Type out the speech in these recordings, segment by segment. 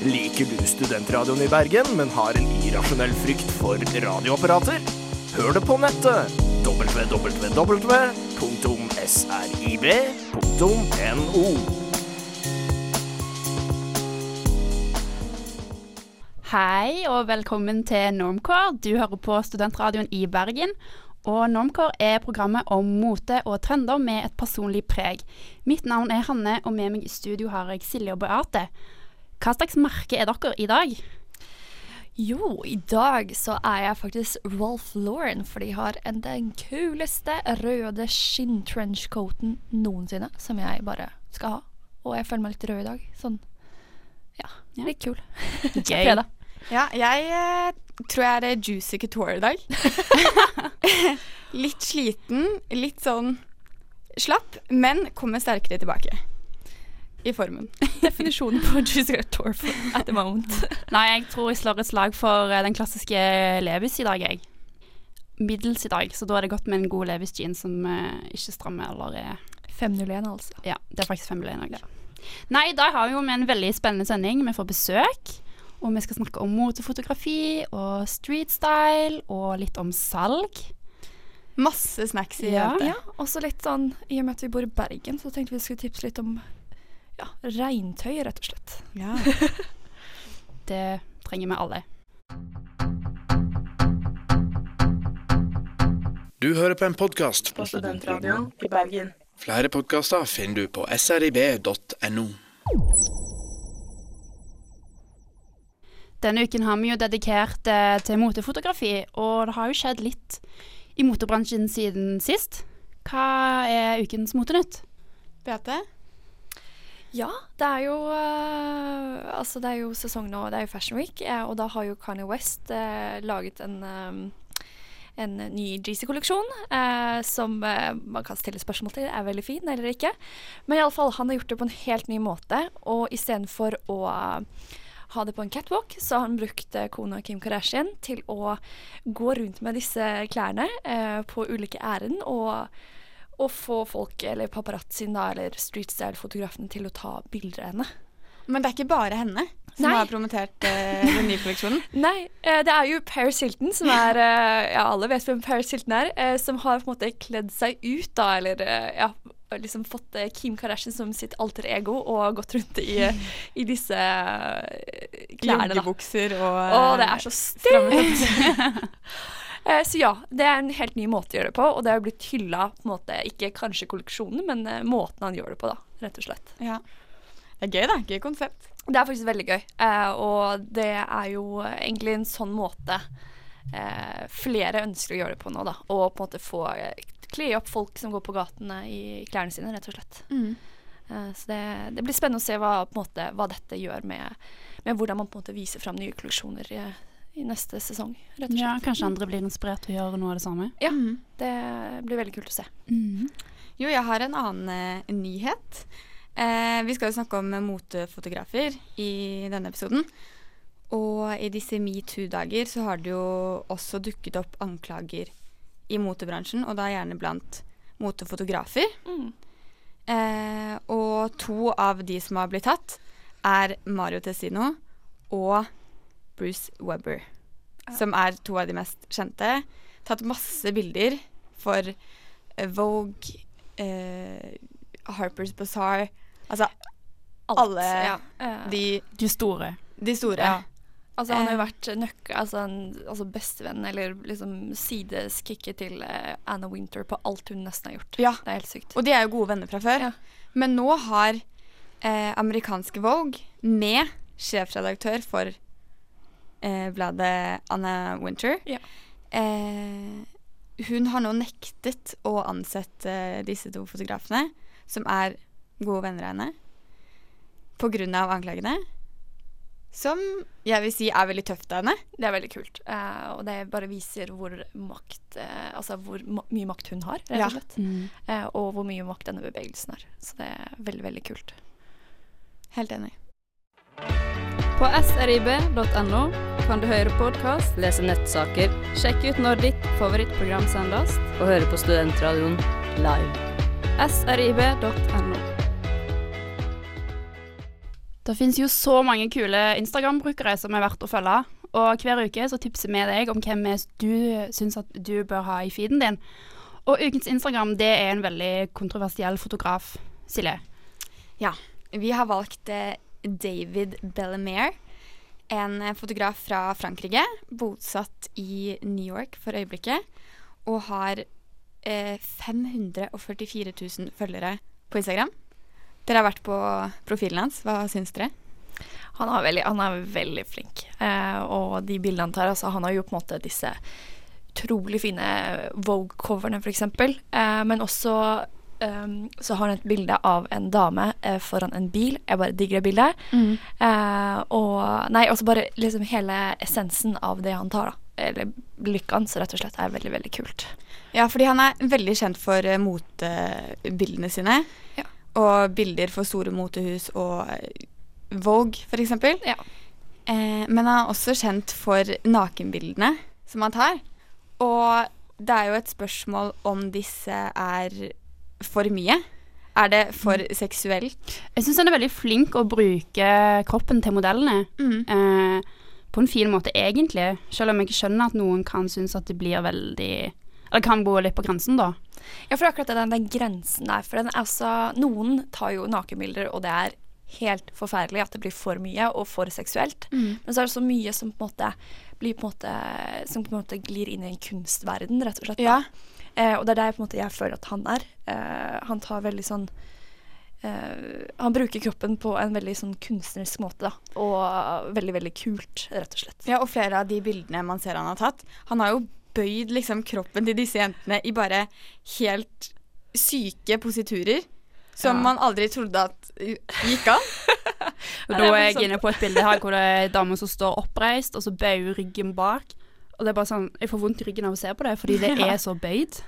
Liker du studentradioen i Bergen, men har en irrasjonell frykt for radioapparater? Hør det på nettet! www.srib.no Hei og velkommen til Normcore. Du hører på Studentradioen i Bergen. Og Normcore er programmet om mote og trender med et personlig preg. Mitt navn er Hanne, og med meg i studio har jeg Silje og Beate. Hva slags merke er dere i dag? Jo, i dag så er jeg faktisk Rolf Lauren, for de har en, den kuleste røde skinn-trenchcoaten noensinne, som jeg bare skal ha. Og jeg føler meg litt rød i dag. Sånn, ja, Ja. litt kul. Gøy. Ja, jeg eh, tror jeg er juicy couture i dag. litt sliten, litt sånn slapp, men kommer sterkere tilbake. I formen. Definisjonen på Juicy Tour at the moment. Nei, jeg tror jeg slår et slag for eh, den klassiske Levis i dag, jeg. Middels i dag, så da er det godt med en god Levis jeans som uh, ikke strammer eller er 501, altså. Ja, det er faktisk 501 òg. Ja. Nei, i dag har vi jo med en veldig spennende sending. Vi får besøk. Og vi skal snakke om motefotografi og streetstyle og litt om salg. Masse snacks i Ja. det. Ja, også litt sånn, i og med at vi bor i Bergen, så tenkte vi skulle tipse litt om ja, regntøy, rett og slett. Ja. Det trenger vi alle. Du hører på en podkast. På Studentradioen i Bergen. Flere podkaster finner du på srib.no. Denne uken har vi jo dedikert eh, til motefotografi, og det har jo skjedd litt i motebransjen siden sist. Hva er ukens motenytt? Beate? Ja, det er jo uh, Altså, det er jo sesong nå, det er jo Fashion Week, eh, og da har jo Kanye West eh, laget en um, en ny Jeezy-kolleksjon eh, som eh, man kan stille spørsmål til er veldig fin eller ikke. Men i alle fall, han har gjort det på en helt ny måte, og istedenfor å ha det på en catwalk, så har han brukt eh, kona Kim Kardashian til å gå rundt med disse klærne på ulike ærend og og få folk, eller paparazzoen da, eller streetstyle-fotografen til å ta bilder av henne. Men det er ikke bare henne som Nei. har promotert eh, den nye kolleksjonen. Nei, eh, det er jo Paris Hilton som er eh, Ja, alle vet hvem Paris Hilton er. som har på en måte kledd seg ut, da, eller ja liksom fått Kim Kardashian som sitt alter ego og gått rundt i, i disse klærne. Joggebukser og Å, det er så stygt! Eh, Så ja, det er en helt ny måte å gjøre det på, og det har blitt hylla på en måte, ikke kanskje kolleksjonen, men eh, måten han gjør det på, da, rett og slett. ja. Det er gøy, da. Gøy konsept. Det er faktisk veldig gøy, eh, og det er jo egentlig en sånn måte flere ønsker å gjøre det på nå, da. Og på en måte få kle opp folk som går på gatene i klærne sine, rett og slett. Mm. så det, det blir spennende å se hva, måte, hva dette gjør med, med hvordan man på en måte viser fram nye kolleksjoner i, neste sesong, rett og slett. Ja, Kanskje andre blir inspirert til å gjøre noe av det samme? Ja, det blir veldig kult å se. Jo, jeg har en annen uh, nyhet. Eh, vi skal jo snakke om motefotografer i denne episoden. Og i disse metoo-dager så har det jo også dukket opp anklager i motebransjen, og da gjerne blant motefotografer. Mm. Eh, og to av de som har blitt tatt, er Mario Testino og Bruce Webber. Som er to av de mest kjente. Tatt masse bilder for eh, Vogue, eh, Harper's Bazaar Altså Alt, alle ja. Eh, de, De store. de store. Ja. Altså, han har jo Eh. vært nøkkel, altså, altså bestevenn, eller liksom sideskikket til Anna Winter på alt hun nesten har gjort. Ja. Det er helt sykt. Og de er jo gode venner fra før. Ja. Men nå har eh, amerikanske Vogue, med sjefredaktør for eh, bladet Anna Winter Ja. eh, Hun har nå nektet å ansette disse to fotografene, som er gode venner av henne, av anklagene. Som jeg vil si er veldig tøft av henne. Det er veldig kult. Uh, og det bare viser hvor makt uh, Altså hvor ma mye makt hun har, rett og slett. Mm. Uh, og hvor mye makt denne bevegelsen har. Så det er veldig, veldig kult. Helt enig. På srib.no kan du høre podkast, lese nettsaker, sjekke ut når ditt favorittprogram sendes, og høre på Studentradioen live. srib.no. Det finnes jo så mange kule Instagram-brukere som er verdt å følge. Og hver uke så tipser vi deg om hvem du syns at du bør ha i feeden din. Og ukens Instagram det er en veldig kontroversiell fotograf. Silje. Ja. Vi har valgt eh, David Bellemere. En eh, fotograf fra Frankrike, bosatt i New York for øyeblikket. Og har eh, 544 000 følgere på Instagram. Dere har vært på profilen hans. Hva syns dere? Han er veldig, han er veldig flink. Eh, og de bildene han tar, altså han har jo på en måte disse utrolig fine Vogue-coverne, f.eks. Eh, men også um, så har han et bilde av en dame uh, foran en bil. Jeg bare digger det bildet. Eh, og Nei, også bare liksom hele essensen av det han tar, da. Eller blikket hans, rett og slett, er veldig, veldig kult. Ja, fordi han er veldig kjent for uh, motebildene sine. Ja. Og bilder for store motehus og Vogue, eksempel. Ja. Eh, men han er også kjent for nakenbildene som han tar. Og det er jo et spørsmål om disse er for mye. Er det for seksuelt? Jeg syns han er veldig flink å bruke kroppen til modellene. Eh, på en fin måte, egentlig. Selv om jeg skjønner at noen kan synes at det blir veldig Eller kan bo litt på grensen, da. Ja, for akkurat den, den grensen der. For den altså, noen tar jo nakenbilder, og det er helt forferdelig at det blir for mye og for seksuelt. Men så er det så mye som på en måte blir på en måte Som på en måte glir inn i en kunstverden, rett og slett. da. Ja. Eh, og det er der på en måte jeg føler at han er. Eh, han tar veldig sånn eh, Han bruker kroppen på en veldig sånn kunstnerisk måte, da. Og veldig, veldig kult, rett og slett. Ja, og flere av de bildene man ser han har tatt Han har jo bøyd liksom kroppen til disse jentene i bare helt syke positurer. Som Ja. man aldri trodde at gikk an. Da er jeg inne på et bilde her hvor det er en dame som står oppreist, og så bøyer ryggen bak. Og det er bare sånn, Jeg får vondt i ryggen av å se på det, fordi det Ja. er så bøyd.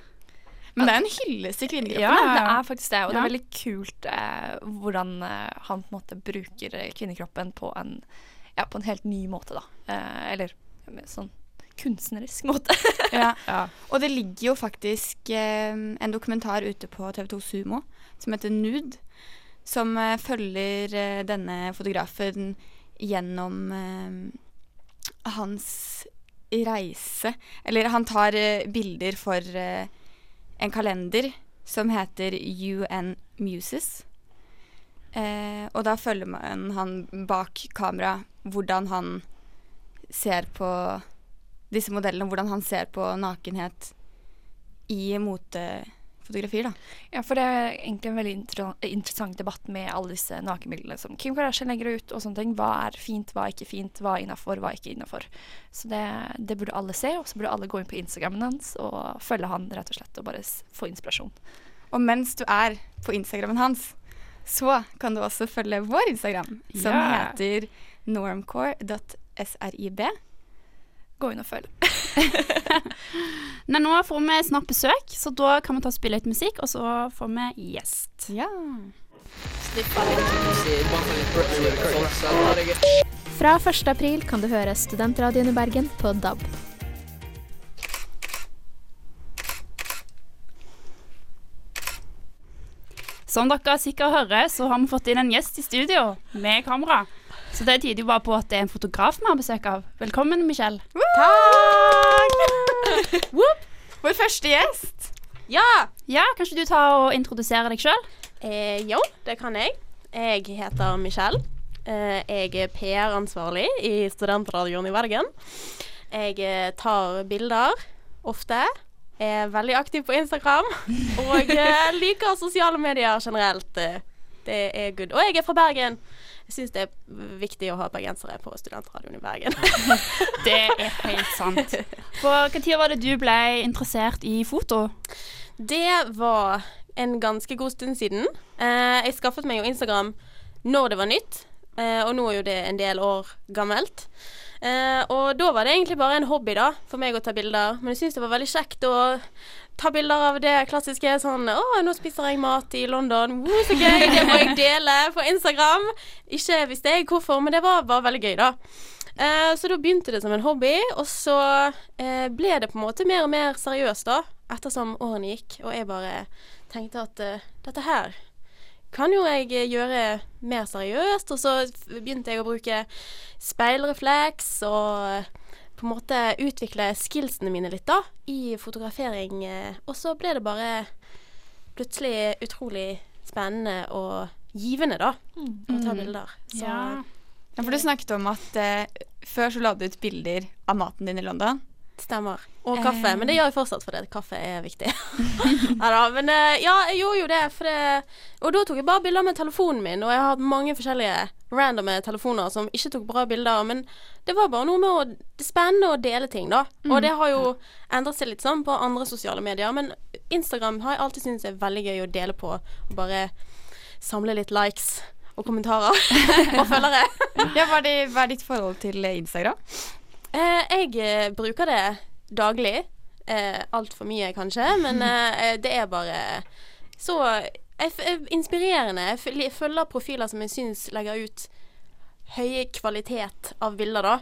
Men det er en hyllest til kvinnekroppen. Ja. Det er faktisk det, og det er veldig kult eh, hvordan eh, han på en måte bruker eh, kvinnekroppen på en, ja, på en helt ny måte, da. Eh, eller sånn kunstnerisk måte. Ja. Ja. Og det ligger jo faktisk eh, en dokumentar ute på TV2 Sumo som heter Nude, som eh, følger eh, denne fotografen gjennom eh, hans reise Eller han tar uh, bilder for uh, en kalender som heter UN Muses. Uh, og da følger man han bak kamera hvordan han ser på disse modellene, hvordan han ser på nakenhet i motefotografier, da. Ja, for det er egentlig en veldig inter interessant debatt med alle disse nakenbildene som Kim Kardashian legger ut, og sånne ting. Hva er fint, hva er ikke fint, hva er innafor, hva er ikke innafor. Så det, det burde alle se, og så burde alle gå inn på Instagrammen hans og følge han, rett og slett, og bare få inspirasjon. Og mens du er på Instagrammen hans, så kan du også følge vår Instagram, som yeah. heter normcore.srib. Gå inn og følg. Nei, nå får vi snart besøk, så da kan vi ta og spille litt musikk, og så får vi gjest. Ja. Fra 1. april kan du høre Studentradioen i Bergen på DAB. Som dere sikkert hører, så har vi fått inn en gjest i studio med kamera. Så det tyder jo bare på at det er en fotograf vi har besøk av. Velkommen, Michelle. Takk! Vår første gjest. Ja, Ja, Kanskje du tar og introdusere deg sjøl? eh, jo, det kan jeg. Jeg heter Michelle. Eh, jeg er PR-ansvarlig i Studentradioen i Bergen. Jeg eh, tar bilder ofte. Er veldig aktiv på Instagram. Og eh, liker sosiale medier generelt. Eh, Det er good. Og jeg er fra Bergen. Jeg syns det er viktig å ha bergensere på Studentradioen i Bergen. Det er helt sant. På tid var det du ble interessert i foto? Det var en ganske god stund siden. Eh, jeg skaffet meg jo Instagram når det var nytt, eh, og nå er jo det en del år gammelt. Eh, og da var det egentlig bare en hobby da, for meg å ta bilder. Men jeg syns det var veldig kjekt å ta bilder av det klassiske sånn Å, nå spiser jeg mat i London. Woo, så gøy! Det må jeg dele på Instagram. Ikke visste jeg hvorfor, men det var bare veldig gøy, da. Eh, så da begynte det som en hobby, og så eh, ble det på en måte mer og mer seriøst da, ettersom årene gikk, og jeg bare tenkte at eh, dette her kan jo jeg eh, gjøre mer seriøst. Og så begynte jeg å bruke speilrefleks og på en måte utvikle skillsene mine litt, da, i fotografering. eh, Og så ble det bare plutselig utrolig spennende og givende, da, å ta bilder. Så Ja. Ja, for du snakket om at eh, før så la du ut bilder av maten din i London. Stemmer. Og kaffe. Men det gjør jeg fortsatt for det. kaffe er viktig. Men eh, ja, jeg gjorde jo det, for det Og da tok jeg bare bilder med telefonen min, og jeg har hatt mange forskjellige randome telefoner som ikke tok bra bilder, men det var bare noe med å Det er spennende å dele ting, da. Og det har jo endret seg litt sånn på andre sosiale medier, men Instagram har jeg alltid syntes er veldig gøy å dele på, og bare samle litt likes og kommentarer og følgere. Ja, hva er, hva er ditt forhold til eh, Instagram? Eh, jeg eh, bruker det daglig. Eh, Altfor mye, kanskje, men eh, det er bare så eh, inspirerende. Jeg følger profiler som jeg syns legger ut høy kvalitet av bilder, da.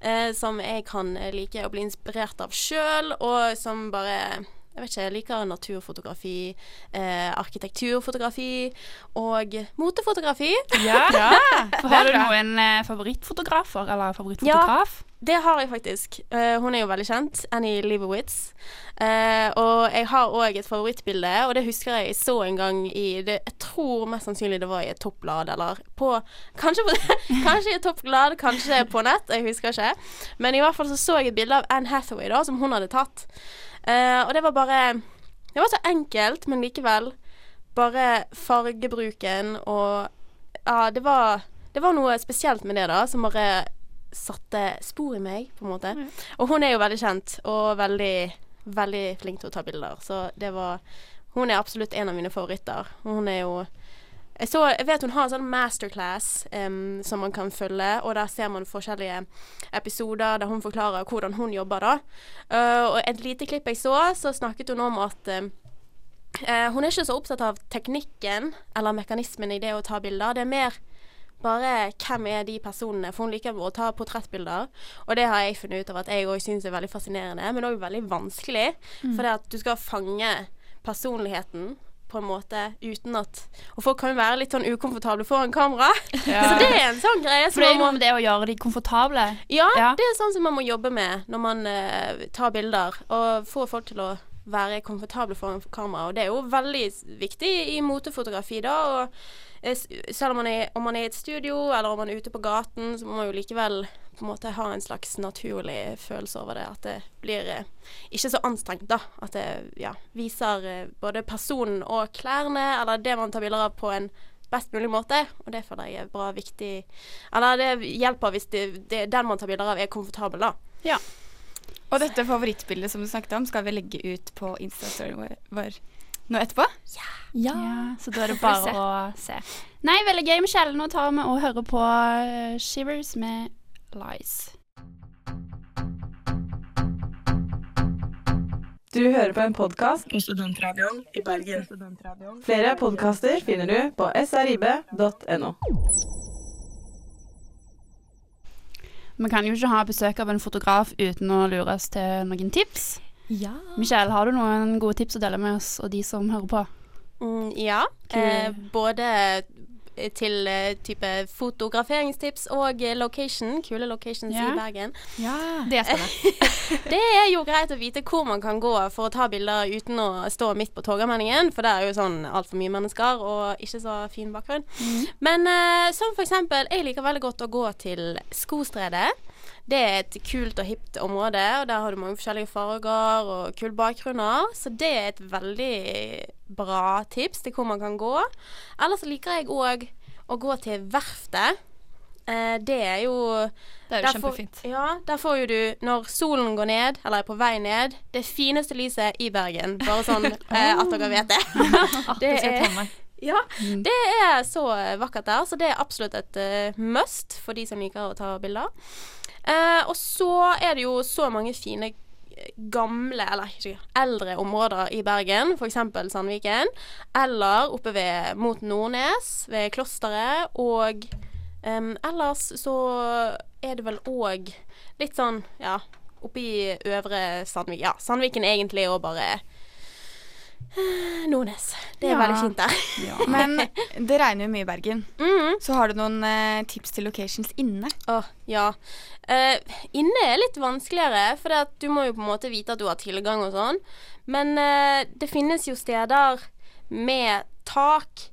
Eh, som jeg kan eh, like å bli inspirert av sjøl, og som bare jeg vet ikke, jeg liker naturfotografi, eh, arkitekturfotografi og motefotografi. Ja. For har du noen eh, favorittfotografer, eller favorittfotograf? Det har jeg faktisk. Uh, hun er jo veldig kjent. Annie Leibowitz. Uh, og jeg har òg et favorittbilde, og det husker jeg så en gang i det, Jeg tror mest sannsynlig det var i et topplad, eller på Kanskje, på, kanskje i et topplad, kanskje på nett, jeg husker ikke. Men i hvert fall så så jeg et bilde av Anne Hathaway da, som hun hadde tatt. Uh, og det var bare Det var så enkelt, men likevel. Bare fargebruken og Ja, det var Det var noe spesielt med det, da, som bare satte spor i meg, på en måte. Og hun er jo veldig kjent, og veldig, veldig flink til å ta bilder. Så det var Hun er absolutt en av mine favoritter. Hun er jo jeg, så, jeg vet hun har en sånn masterclass um, som man kan følge, og der ser man forskjellige episoder der hun forklarer hvordan hun jobber, da. Uh, og et lite klipp jeg så, så snakket hun om at um, uh, hun er ikke så opptatt av teknikken eller mekanismen i det å ta bilder. Det er mer bare hvem er de personene, for hun liker å ta portrettbilder. Og det har jeg funnet ut av at jeg òg syns er veldig fascinerende, men òg veldig vanskelig. For det at du skal fange personligheten på en måte uten at Og folk kan jo være litt sånn ukomfortable foran kamera. Så det er en sånn greie For det er noe med det å gjøre de komfortable. ja, Ja. det er sånn som man må jobbe med når man uh, tar bilder. Og få folk til å være komfortable foran kamera. Og det er jo veldig viktig i motefotografi, da. Og selv om man, er, om man er i et studio, eller om man er ute på gaten, så må man jo likevel på en måte ha en slags naturlig følelse over det. At det blir eh, ikke så anstrengt, da. At det ja, viser eh, både personen og klærne, eller det man tar bilder av, på en best mulig måte. Og det føler jeg er bra viktig Eller det hjelper hvis det, det, den man tar bilder av, er komfortabel, da. Ja. Og dette favorittbildet som du snakket om, skal vi legge ut på Instastoryen vår, vår nå etterpå. Ja, så da er det bare å se. Nei, veldig gøy, med Kjell. Nå tar vi og hører på eh, Shivers med Lies. Du hører på en podkast på Studentradioen i Bergen. Flere podkaster finner du på srib.no. Vi kan jo ikke ha besøk av en fotograf uten å lure oss til noen tips. Ja. Michelle, har du noen gode tips å dele med oss og de som hører på? Mm, ja. Eh, både til eh, type fotograferingstips og eh, location. Kule locations yeah. i Bergen. Det er spennende. Det er jo greit å vite hvor man kan gå for å ta bilder uten å stå midt på Torgallmenningen, for der er jo sånn altfor mye mennesker og ikke så fin bakgrunn. Men uh, som for eksempel, jeg liker veldig godt å gå til Skostredet. Det er et kult og hipt område, og der har du mange forskjellige farger og kule bakgrunner. Så det er et veldig bra tips til hvor man kan gå. Ellers liker jeg òg å gå til Verftet. Eh, det er jo Det er jo får- kjempefint. ja, der får jo du, når solen går ned, eller er på vei ned, det fineste lyset i Bergen. Bare sånn eh, at dere vet det. det er, ja, det er så vakkert der, så det er absolutt et uh, must for de som liker å ta bilder. Eh, og så er det jo så mange fine gamle, eller ikke eldre områder i Bergen, f.eks. Sandviken, eller oppe ved, mot Nordnes, ved klosteret, og em, ellers så er det vel òg litt sånn, ja, oppe i Øvre Sandvik Ja, Sandviken egentlig, og bare Nordnes. Det er Ja. veldig fint der. Men det regner jo mye i Bergen. Mhm. Så har du noen eh, tips til locations inne? Åh, ja. Eh, inne er litt vanskeligere, for du må jo på en måte vite at du har tilgang og sånn. Men eh, det finnes jo steder med tak.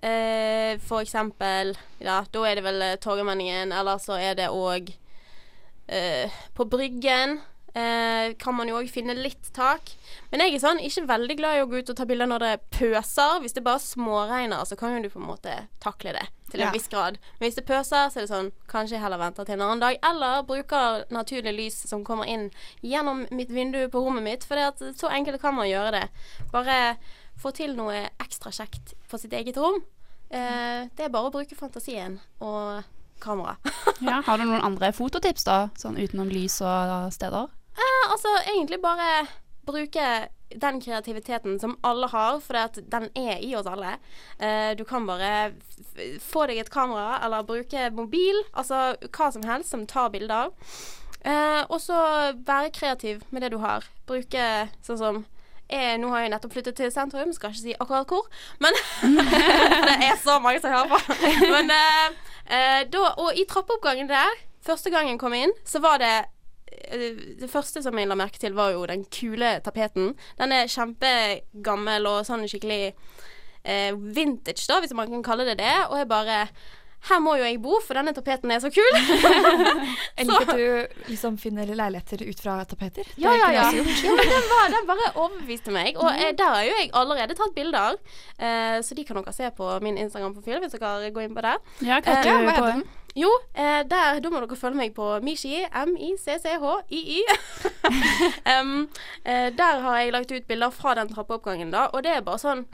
Eh, for eksempel Ja, da er det vel eh, Torgallmenningen, eller så er det òg eh, På Bryggen eh, kan man jo òg finne litt tak. Men jeg er sånn ikke veldig glad i å gå ut og ta bilder når det pøser. Hvis det bare småregner, så kan jo du på en måte takle det til en Ja. viss grad. Men hvis det pøser, så er det sånn Kanskje jeg heller venter til en annen dag. Eller bruker naturlig lys som kommer inn gjennom mitt vindu på rommet mitt. For så enkelt kan man gjøre det. Bare få til noe ekstra kjekt på sitt eget rom. Eh, det er bare å bruke fantasien og kamera. Ja, har du noen andre fototips, da? Sånn utenom lys og steder? Eh, altså egentlig bare bruke den kreativiteten som alle har, for den er i oss alle. Eh, du kan bare få deg et kamera, eller bruke mobil, altså hva som helst som tar bilder. Eh, og så være kreativ med det du har. Bruke sånn som jeg, nå har jeg nettopp flyttet til sentrum, skal ikke si akkurat hvor, men det er så mange som hører på. Men eh, eh, da, og i trappeoppgangen der, første gang jeg kom inn, så var det eh, det første som jeg la merke til, var jo den kule tapeten. Den er kjempegammel og sånn skikkelig eh, vintage, da, hvis man kan kalle det det. Og jeg bare Her må jo jeg bo, for denne tapeten er så kul. Jeg liker at du liksom finner leiligheter ut fra tapeter. Ja, ja, ja. ja men den, var, den bare overbeviste meg. Og eh, der har jo jeg allerede tatt bilder, eh, så de kan dere se på min Instagram-profil hvis dere går inn på det. Ja, hva Eh, heter ja, på heter den? Jo, eh, der, da må dere følge meg på Mishi, M-I-C-C-H-I-Y. um, eh, der har jeg lagt ut bilder fra den trappeoppgangen, da, og det er bare sånn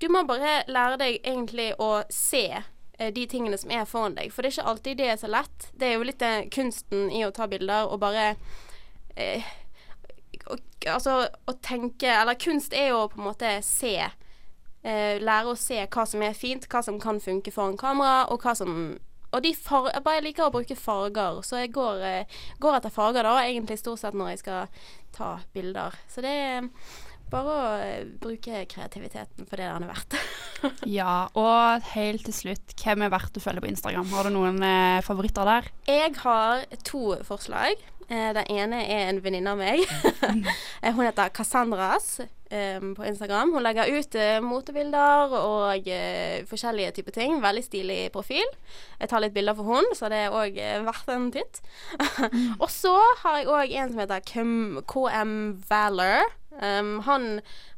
Du må bare lære deg egentlig å se eh, de tingene som er foran deg, for det er ikke alltid det er så lett. Det er jo litt eh, kunsten i å ta bilder og bare eh, og, Altså å tenke Eller kunst er jo på en måte se eh, lære å se hva som er fint, hva som kan funke foran kamera, og hva som og de far jeg bare liker å bruke farger, så jeg går, eh, går etter farger da, egentlig stort sett når jeg skal ta bilder. Så det er bare å eh, bruke kreativiteten for det den er verdt. Ja, og helt til slutt, hvem er verdt å følge på Instagram? Har du noen eh, favoritter der? Jeg har to forslag. Eh, den ene er en venninne av meg. Eh, Hun heter Cassandras eh, på Instagram. Hun legger ut uh, motebilder og uh, forskjellige typer ting. Veldig stilig profil. Jeg tar litt bilder for hun, så det er òg verdt en titt. og så har jeg òg en som heter KM, KM Valor. Um, han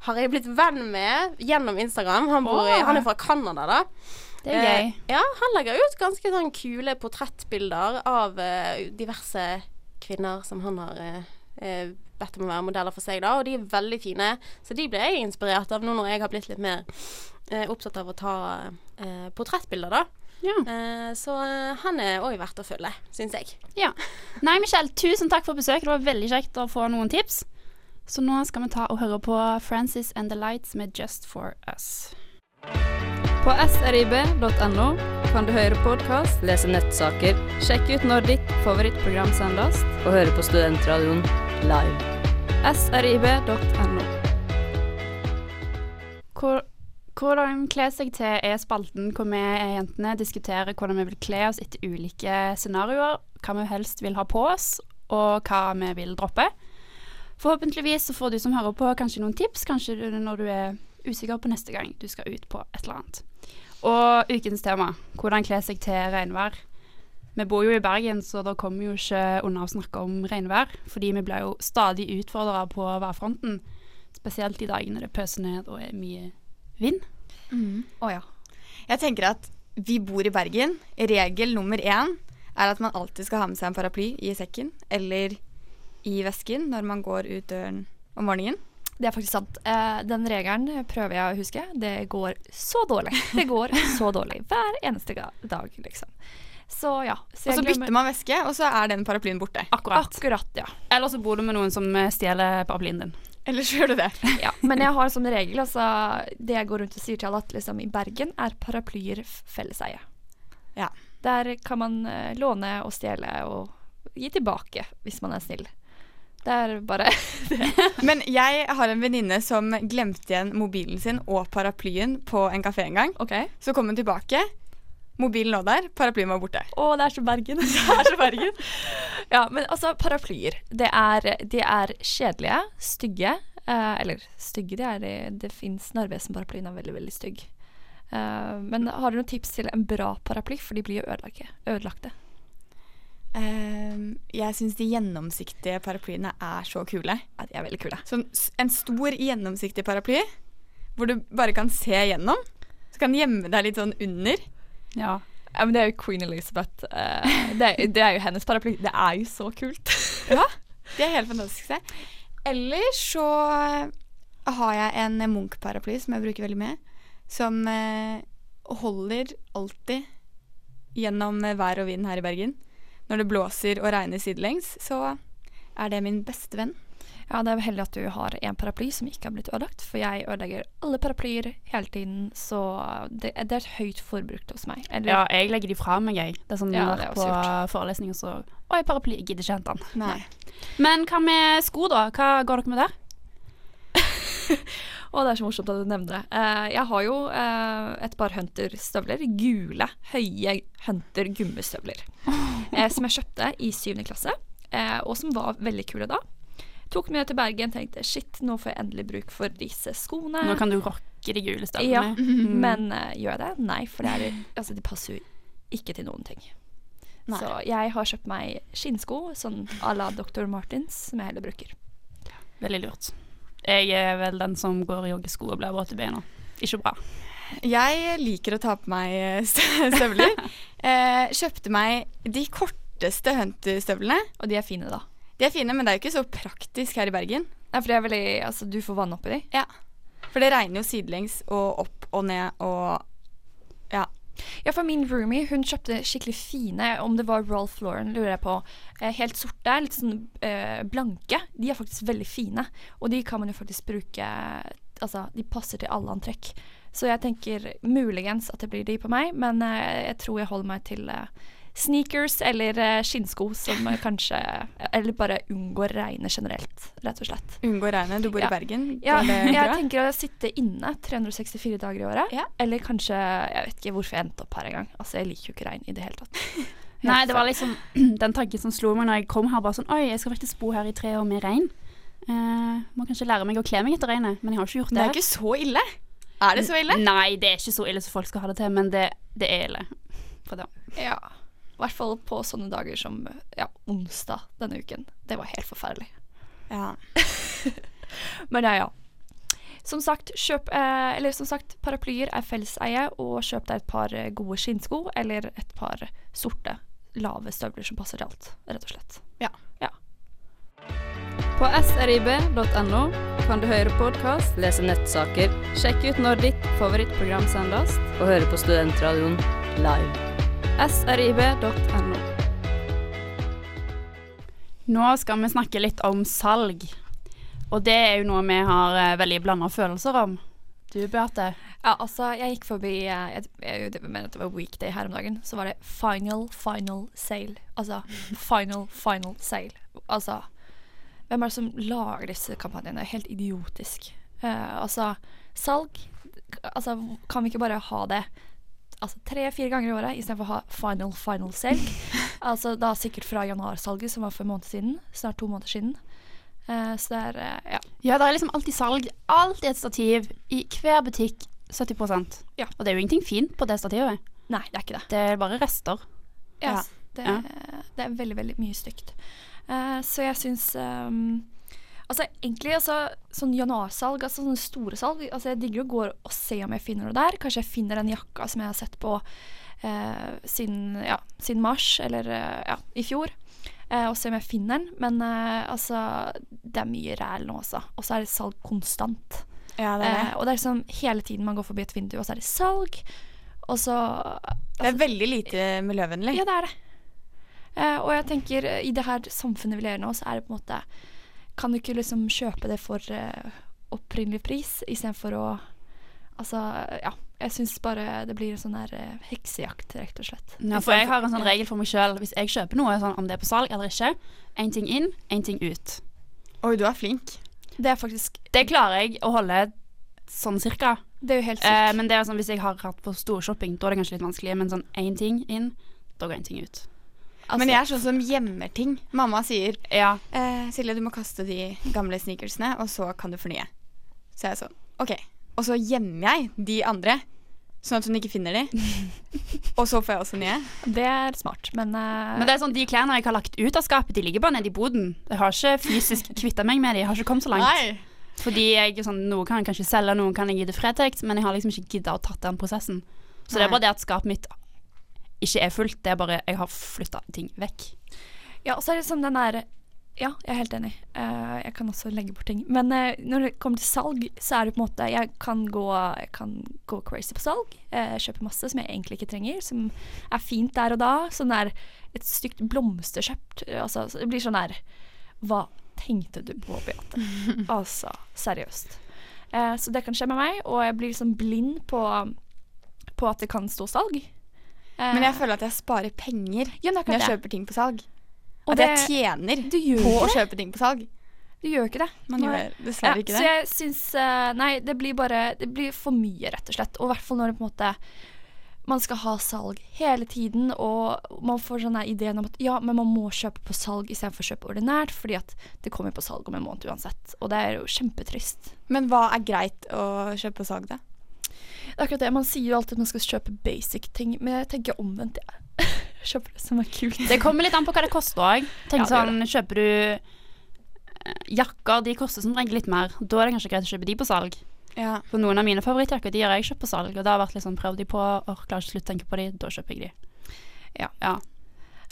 har jeg blitt venn med gjennom Instagram. Han, bor i, han er fra Canada, da. Det er gøy. Uh, ja, han legger ut ganske sånn kule portrettbilder av diverse kvinner som han har bedt om å være modeller for seg, da. Og de er veldig fine. Så de ble jeg inspirert av nå når jeg har blitt litt mer eh, opptatt av å ta eh, portrettbilder, da. Ja. Eh, så eh, han er òg verdt å følge, syns jeg. ja. Nei, Michelle, tusen takk for besøket. Det var veldig kjekt å få noen tips. Så nå skal vi ta og høre på Francis and the Lights med Just for Us. På srib.no kan du høre podkast, lese nettsaker, sjekke ut når ditt favorittprogram sendes, og høre på Studentradioen live. srib.no. Hvordan kle seg til er spalten hvor vi jentene diskuterer hvordan vi vil kle oss etter ulike scenarioer, hva vi helst vil ha på oss, og hva vi vil droppe. Forhåpentligvis så får du som hører på kanskje noen tips, kanskje når du er usikker på neste gang du skal ut på et eller annet. Og ukens tema, hvordan kle seg til regnvær. Vi bor jo i Bergen, så da kommer vi jo ikke unna å snakke om regnvær, fordi vi blir jo stadig utfordra på værfronten. Spesielt de dagene det pøser ned og er mye vind. Å ja. Jeg tenker at vi bor i Bergen. Regel nummer én er at man alltid skal ha med seg en paraply i sekken eller i vesken når man går ut døren om morgenen. Det er faktisk sant. Eh, den regelen prøver jeg å huske. Det går så dårlig. Det går så dårlig hver eneste dag, liksom. Så ja. Og så bytter man veske, og så er den paraplyen borte. Akkurat. Akkurat, ja. Eller så bor du med noen som stjeler paraplyen din. Eller så gjør du det. ja. Men jeg har som regel, altså Det jeg går rundt og sier til alle, at liksom i Bergen er paraplyer felleseie. Ja. Der kan man uh, låne og stjele og gi tilbake hvis man er snill. Det er bare Men jeg har en venninne som glemte igjen mobilen sin og paraplyen på en kafé en gang. Okay. Så kom hun tilbake. Mobilen lå der, paraplyen var borte. Å, det er så Bergen. Det er så Bergen. ja, men altså, paraplyer. Det er, de er kjedelige, stygge. Eh, eller stygge, det er det. Det fins Narvesen-paraplyen er veldig, veldig stygg. Eh, men har du noen tips til en bra paraply? For de blir jo ødelagte. ødelagte. Uh, jeg syns de gjennomsiktige paraplyene er så kule. Ja, de er veldig kule. Sånn en stor, gjennomsiktig paraply hvor du bare kan se gjennom. Så kan gjemme deg litt sånn under. Ja. Ja, men det er jo Queen Elizabeth. eh, det, er- det er jo hennes paraply. Det er jo så kult. Ja, det er helt fantastiske. Eller så har jeg en Munch-paraply som jeg bruker veldig mye. Som eh, holder alltid gjennom vær og vind her i Bergen. Når det blåser og regner sidelengs, så er det min beste venn. Ja, det er heldig at du har en paraply som ikke har blitt ødelagt, for jeg ødelegger alle paraplyer hele tiden, så det, det er et høyt forbruk hos meg. Eller, ja, jeg legger de fra meg, jeg. Det er sånn Ja, det er på forelesninger så Oi, paraply, jeg gidder ikke hente den. Nei. Men hva med sko, da? Hva går dere med der? Å, det er så morsomt at du nevner det. Uh, jeg har jo uh, et par Hunter-støvler. Gule, høye Hunter-gummistøvler. uh, som jeg kjøpte i syvende klasse, eh, og som var veldig kule da. Tok med til Bergen, tenkte shit, nå får jeg endelig bruk for disse skoene. Nå kan du rocke de gule Ja, støvlene. men uh, gjør jeg det? Nei, for det er, altså, de passer jo ikke til noen ting. Nei. Så jeg har kjøpt meg skinnsko, sånn à la Dr. Martins, som jeg heller bruker. Veldig lurt. Jeg er vel den som går i joggesko og blir våt i beina. Ikke bra. Jeg liker å ta på meg eh, støvler. eh, kjøpte meg de korteste Hunter-støvlene. Og de er fine, da. De er fine, men det er jo ikke så praktisk her i Bergen. Nei, for det er veldig, altså, du får vann oppi de. Ja. For det regner jo sidelengs og opp og ned og Ja. Ja, for min roomie hun kjøpte skikkelig fine, om det var Rolf Lauren, lurer jeg på. Eh, helt sorte, litt sånn eh, blanke. De er faktisk veldig fine. Og de kan man jo faktisk bruke Altså, de passer til alle antrekk. Så jeg tenker muligens at det blir de på meg, men eh, jeg tror jeg holder meg til eh, sneakers eller eh, skinnsko som eh, kanskje Eller bare unngår regnet generelt, rett og slett. Unngå regnet. Du bor Ja. i Bergen. Ja, jeg tenker å sitte inne 364 dager i året. Ja. Eller kanskje Jeg vet ikke hvorfor jeg endte opp her engang. Altså, jeg liker jo ikke regn i det hele tatt. Nei, det var liksom den tanken som slo meg når jeg kom her. Bare sånn Oi, jeg skal faktisk bo her i tre år med regn. Uh, må kanskje lære meg å kle meg etter regnet, men jeg har ikke gjort Det det. er ikke så ille. Er det så ille? Nei, det er ikke så ille som folk skal ha det til, men det, det er ille. Ja. I hvert fall på sånne dager som ja, onsdag denne uken. Det var helt forferdelig. Ja. Men ja, ja. Som sagt, kjøp, eh, eller som sagt, paraplyer er felleseie, og kjøp deg et par eh, gode skinnsko eller et par sorte, lave støvler som passer til alt, rett og slett. Ja. På srib.no kan du høre podkast, lese nettsaker, sjekke ut når ditt favorittprogram sendes, og høre på Studentradioen live. srib.no. Nå skal vi snakke litt om salg. Og det er jo noe vi har eh, veldig blanda følelser om. Du, Beate. Ja, altså, jeg gikk forbi eh, Jeg, jeg, jeg mener det var weekday her om dagen. Så var det final, final sale. Altså final, final sale. Altså Hvem er det som lager disse kampanjene? Helt idiotisk. Uh, altså, salg Altså, kan vi ikke bare ha det altså tre-fire ganger i året istedenfor å ha final final selg. altså da sikkert fra januarsalget, som var for en måned siden. Snart to måneder siden. Uh, så det er uh, Ja. Ja, det er liksom alltid salg. Alltid et stativ i hver butikk. 70% Ja. Og det er jo ingenting fint på det stativet. Nei, det er ikke det. Det er bare rester. Ja, Ja. Det, Ja. det er veldig, veldig mye stygt. Uh, så jeg syns ehm, Altså egentlig altså, sånn januarsalg, altså sånne store salg altså Jeg digger å gå og se om jeg finner noe der. Kanskje jeg finner den jakka som jeg har sett på eh, siden, ja, siden mars, eller eh, ja, i fjor. eh, og se om jeg finner den. Men eh, altså Det er mye ræl nå, altså. Og så er det salg konstant. ja, det er Eh, det. og det er liksom hele tiden man går forbi et vindu, og så er det salg. Og så Det er veldig lite miljøvennlig. ja, det er det. Eh, og jeg tenker eh, i det her samfunnet vi lever nå, så er det på en måte Kan du ikke liksom kjøpe det for uh, opprinnelig pris istedenfor å Altså, ja. Jeg syns bare det blir en sånn der uh, heksejakt, rett og slett. Ja, for jeg har en sånn regel for meg sjøl. Hvis jeg kjøper noe, sånn, om det er på salg eller ikke, én ting inn, én ting ut. Oi, du er flink. Det er faktisk Det klarer jeg å holde sånn cirka. Det er jo helt sykt. Eh, men det er sånn, hvis jeg har hatt på storshopping, da er det kanskje litt vanskelig. Men sånn én ting inn, da går én ting ut. Altså, Men jeg er sånn som gjemmer ting. Mamma sier Ja. eh, Silje, du må kaste de gamle sneakersene, og så kan du fornye. Så jeg er sånn OK. Og så gjemmer jeg de andre, sånn at hun ikke finner de. og så får jeg også nye. Det er smart, men, uh... Men det er sånn, de klærne jeg har lagt ut av skapet, de ligger bare nede i boden. Jeg har ikke fysisk kvitta meg med de, jeg har ikke kommet så langt. Nei. Fordi jeg, sånn, noe kan jeg kanskje selge, noen kan jeg gi til Fretex, men jeg har liksom ikke gidda å tatt den prosessen. Så det er bare det at skapet mitt ikke er fullt, det er bare jeg har flytta ting vekk. Ja, og så er det sånn den der Ja, jeg er helt enig. Uh, jeg kan også legge bort ting. Men uh, når det kommer til salg, så er det på en måte Jeg kan gå, jeg kan gå crazy på salg. Uh, kjøpe masse som jeg egentlig ikke trenger, som er fint der og da. Sånn der et stygt blomsterkjøpt Altså, det blir sånn der Hva tenkte du på, Beate? altså, seriøst. Så det kan skje med meg, og jeg blir liksom blind på, på at det kan stå salg. Eh, Men jeg føler at jeg sparer penger ja, når jeg det. kjøper ting på salg. Og at jeg tjener på det? å kjøpe ting på salg. Du gjør ikke det. Man Nei. gjør dessverre Ja, ikke Så det. jeg syns eh, Nei, det blir bare Det blir for mye, rett og slett. Og i hvert fall når det på en måte man skal ha salg hele tiden, og man får sånn ideen om at ja, men man må kjøpe på salg istedenfor å kjøpe ordinært, fordi at det kommer på salg om en måned uansett. Og det er jo kjempetrist. Men hva er greit å kjøpe på salg, da? Det er akkurat det. Man sier jo alltid at man skal kjøpe basic ting, men jeg tenker omvendt. Jeg kjøper det som er kult. Det kommer litt an på hva det koster òg. Ja, sånn, kjøper du eh, jakker, de koster som regel litt mer. Da er det kanskje greit å kjøpe de på salg. Ja. For noen av mine favorittjakker de har jeg kjøpt på salg, og det har vært sånn prøvd de på, og klarer ikke å slutte å tenke på de, da kjøper jeg de. Ja. ja.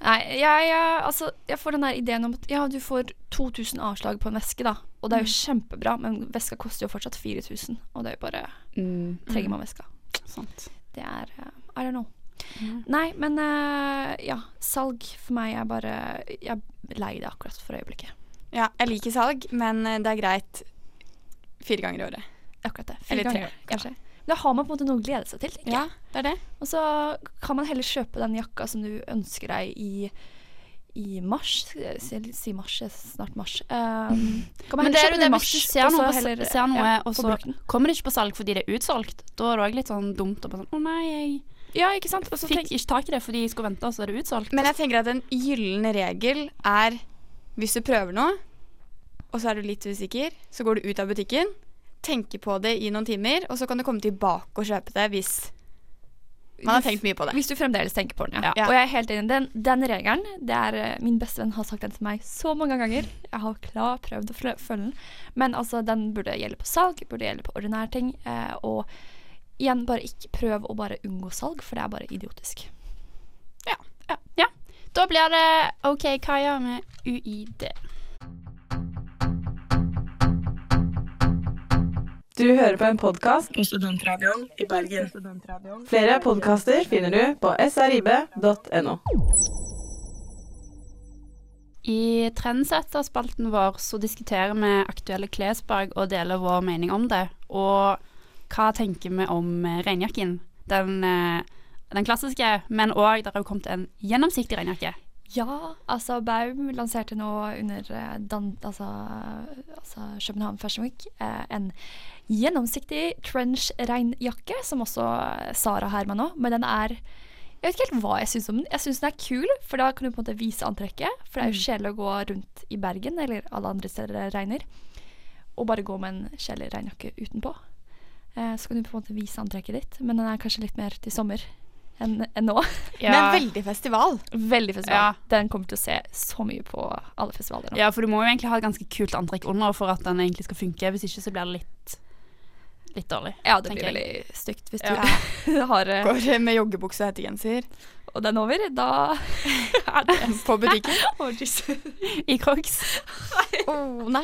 Nei, jeg, jeg, altså, jeg får den der ideen om at ja, du får 2000 avslag på en veske, da. Og det er jo kjempebra, men veska koster jo fortsatt 4000. Og det er jo bare Mm. Trenger man veska? Sant. Det er uh, I don't know. Mm. Nei, men uh, ja. Salg for meg er bare Jeg er lei det akkurat for øyeblikket. ja, jeg liker salg, men eh, det er greit fire ganger i året. Akkurat det. Eller tre, ganger, kanskje. Da har man på en måte noe å glede seg til. tenker jeg. Ja, det er det. Og så kan man heller kjøpe den jakka som du ønsker deg i i mars. Si, mars, snart mars. Um, Men det er jo det mars, hvis du ser noe, heller, ser noe ja, og så kommer det ikke på salg fordi det er utsolgt. Da er det òg litt sånn dumt å bare sånn Å nei, jeg Ja, ikke sant? Og så fikk tenk- ikke tak i det fordi jeg skulle vente, og så er det utsolgt. Men jeg tenker at en gyllen regel er hvis du prøver noe, og så er du litt usikker, så går du ut av butikken, tenker på det i noen timer, og så kan du komme tilbake og kjøpe det hvis man har tenkt mye på det. Hvis du fremdeles tenker på den, ja. Ja. Og jeg er helt enig. Den, den regelen, det er Min Min bestevenn har sagt den til meg så mange ganger. Jeg har klar prøvd å følge den. Men altså, den burde gjelde på salg, burde gjelde på ordinære ting. Eh, og igjen, bare ikke prøv å bare unngå salg, for det er bare idiotisk. Ja. Da blir det OK Kaja med UiD. Du hører på en podkast på Studentradioen i Bergen. Flere podkaster finner du på srib.no. I Trendsetter-spalten vår så diskuterer vi aktuelle klesplagg og deler vår mening om det. Og hva tenker vi om eh, regnjakken? Den, eh, den klassiske, men òg det har jo kommet en gjennomsiktig regnjakke. Ja, altså Baum lanserte nå under eh, dan, altså, altså København Fashion Week eh, en gjennomsiktig trench-regnjakke, som også Sara har med nå. Men den er Jeg vet ikke helt hva jeg syns om den. Jeg syns den er kul, for da kan du på en måte vise antrekket. For det er jo kjedelig å gå rundt i Bergen, eller alle andre steder det regner, og bare gå med en kjedelig regnjakke utenpå. Eh, så kan du på en måte vise antrekket ditt, men den er kanskje litt mer til sommer enn en nå. Men veldig festival. Veldig festival. Ja. Den kommer til å se så mye på alle festivaler nå. Ja, for du må jo egentlig ha et ganske kult antrekk under for at den egentlig skal funke. Hvis ikke så blir det litt, litt dårlig. Ja, det blir jeg. veldig stygt hvis Ja. du har uh, Går med joggebukse og hettegenser Og den over, da er det på butikken. oh, I Crocs. Å nei.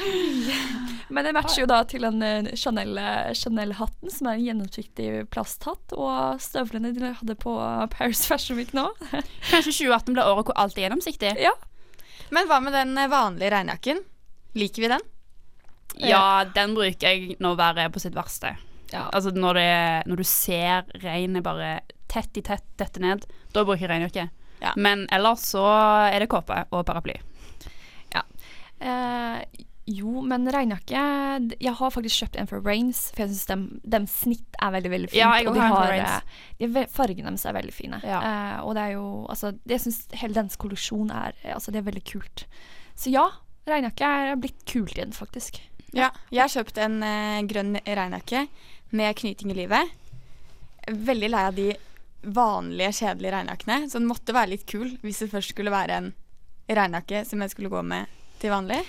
Men det matcher jo da til den eh, Chanel, eh, Chanel-hatten, som er en gjennomsiktig plasthatt, og støvlene de hadde på Paris Fashion Week nå. Kanskje 2018 blir året hvor alt er gjennomsiktig? Ja. Men hva med den vanlige regnjakken? Liker vi den? Ja, den bruker jeg når været er på sitt verste. Ja. Altså når, det, når du ser regnet bare tett i tett dette ned, da bruker jeg regnjakke. Ja. Men ellers så er det kåpe og paraply. Eh, Jo, men regnjakke Jeg har faktisk kjøpt en for Rains, for jeg syns dem, dem snitt er veldig veldig fint. Ja, jeg og de har eh, de er Fargene deres er veldig fine. Ja. Eh, og det er jo Altså, jeg syns hele dens kolleksjon er Altså, det er veldig kult. Så ja, regnjakke er blitt kult igjen, faktisk. Ja, jeg har kjøpt en eh, grønn regnjakke med knyting i livet. Veldig lei av de vanlige, kjedelige regnjakkene, så den måtte være litt kul hvis det først skulle være en regnjakke som jeg skulle gå med til vanlig.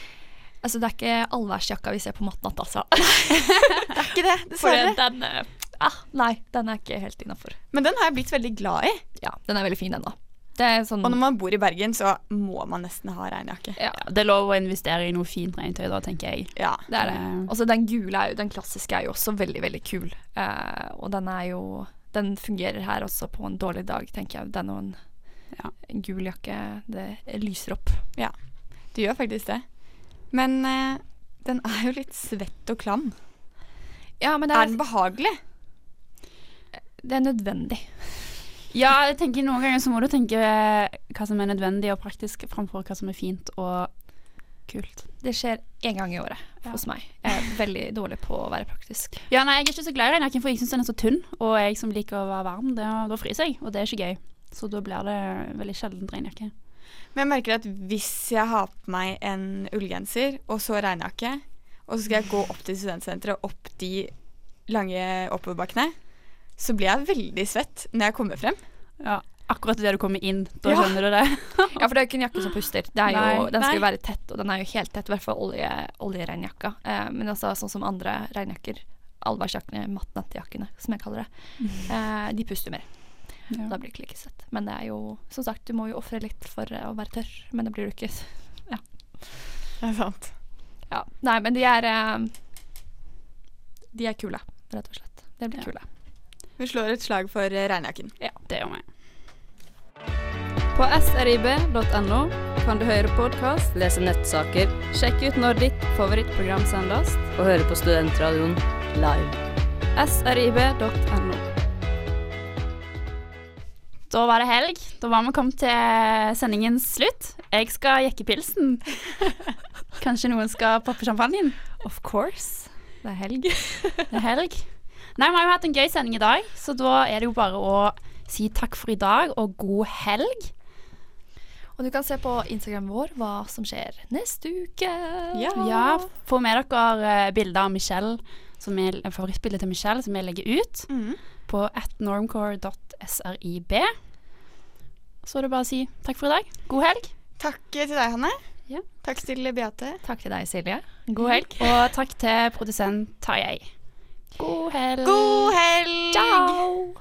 Altså, det er ikke allværsjakka vi ser på Matnatt, altså. Det er ikke det, For dessverre. den eh, ah, Nei, den er ikke helt innafor. Men den har jeg blitt veldig glad i. Ja, den er veldig fin, den, da. Det er sånn Og når man bor i Bergen, så må man nesten ha regnjakke. ja, Ja, det er lov å investere i noe fint regntøy da, tenker jeg. Ja. det er det. Også Altså, den gule er jo Den klassiske er jo også veldig, veldig kul. Eh, og den er jo Den fungerer her også på en dårlig dag, tenker jeg. Den og en, Ja. en gul jakke, det lyser opp. Ja, det gjør faktisk det. Men eh, den er jo litt svett og klam. Ja, men det Er er, den behagelig? det er nødvendig. Ja, jeg tenker noen ganger så må du tenke hva som er nødvendig og praktisk, framfor hva som er fint og kult. Det skjer én gang i året hos meg. Jeg er veldig dårlig på å være praktisk. Ja, nei, jeg er ikke så glad i regnjakken, for jeg syns den er så tynn, og jeg som liker å være varm, det, da fryser jeg, og det er ikke gøy. Så da blir det veldig sjelden regnjakke. Men jeg merker at hvis jeg har på meg en ullgenser og så regnjakke, og så skal jeg gå opp til studentsenteret opp de lange oppoverbakkene, så blir jeg veldig svett når jeg kommer frem. Ja, akkurat idet du kommer inn, da Ja. skjønner du det. Ja, for det er jo ikke en jakke som puster. Det er jo, den skal jo være tett, og den er jo helt tett. I hvert fall olje, oljeregnjakka. Eh, men altså sånn som andre regnjakker, allværsjakkene, mattnettjakkene, som jeg kaller det, eh, de puster mer. Ja. Da blir det ikke like svett. Men det er jo, som sagt, du må jo ofre litt for eh, å være tørr. Men det blir du ikke. Det er sant. Ja. Nei, men de er eh, De er kule, rett og slett. De blir Ja. kule. Vi slår et slag for regnjakken. Ja, Det gjør vi. På srib.no kan du høre podkast, lese nettsaker, sjekke ut når ditt favorittprogram sendes, og høre på Studentradioen live. srib.no. Da var det helg. Da var vi kommet til sendingens slutt. Jeg skal jekke pilsen. Kanskje noen skal poppe champagnen? Of course. Det er helg. Det er helg. Nei, vi har jo hatt en gøy sending i dag, så da er det jo bare å si takk for i dag og god helg. Og du kan se på Instagram vår hva som skjer neste uke. Ja, få med dere eh, bilder av Michelle, som er favorittbildet til Michelle, som vi legger ut Mm. på atnormcore.srib. Så er det bare å si takk for i dag. God helg. Takk til deg, Hanne. Ja. Takk til Beate. Takk til deg, Silje. God helg. Og takk til produsent Tarjei. God helg. God helg! Ciao!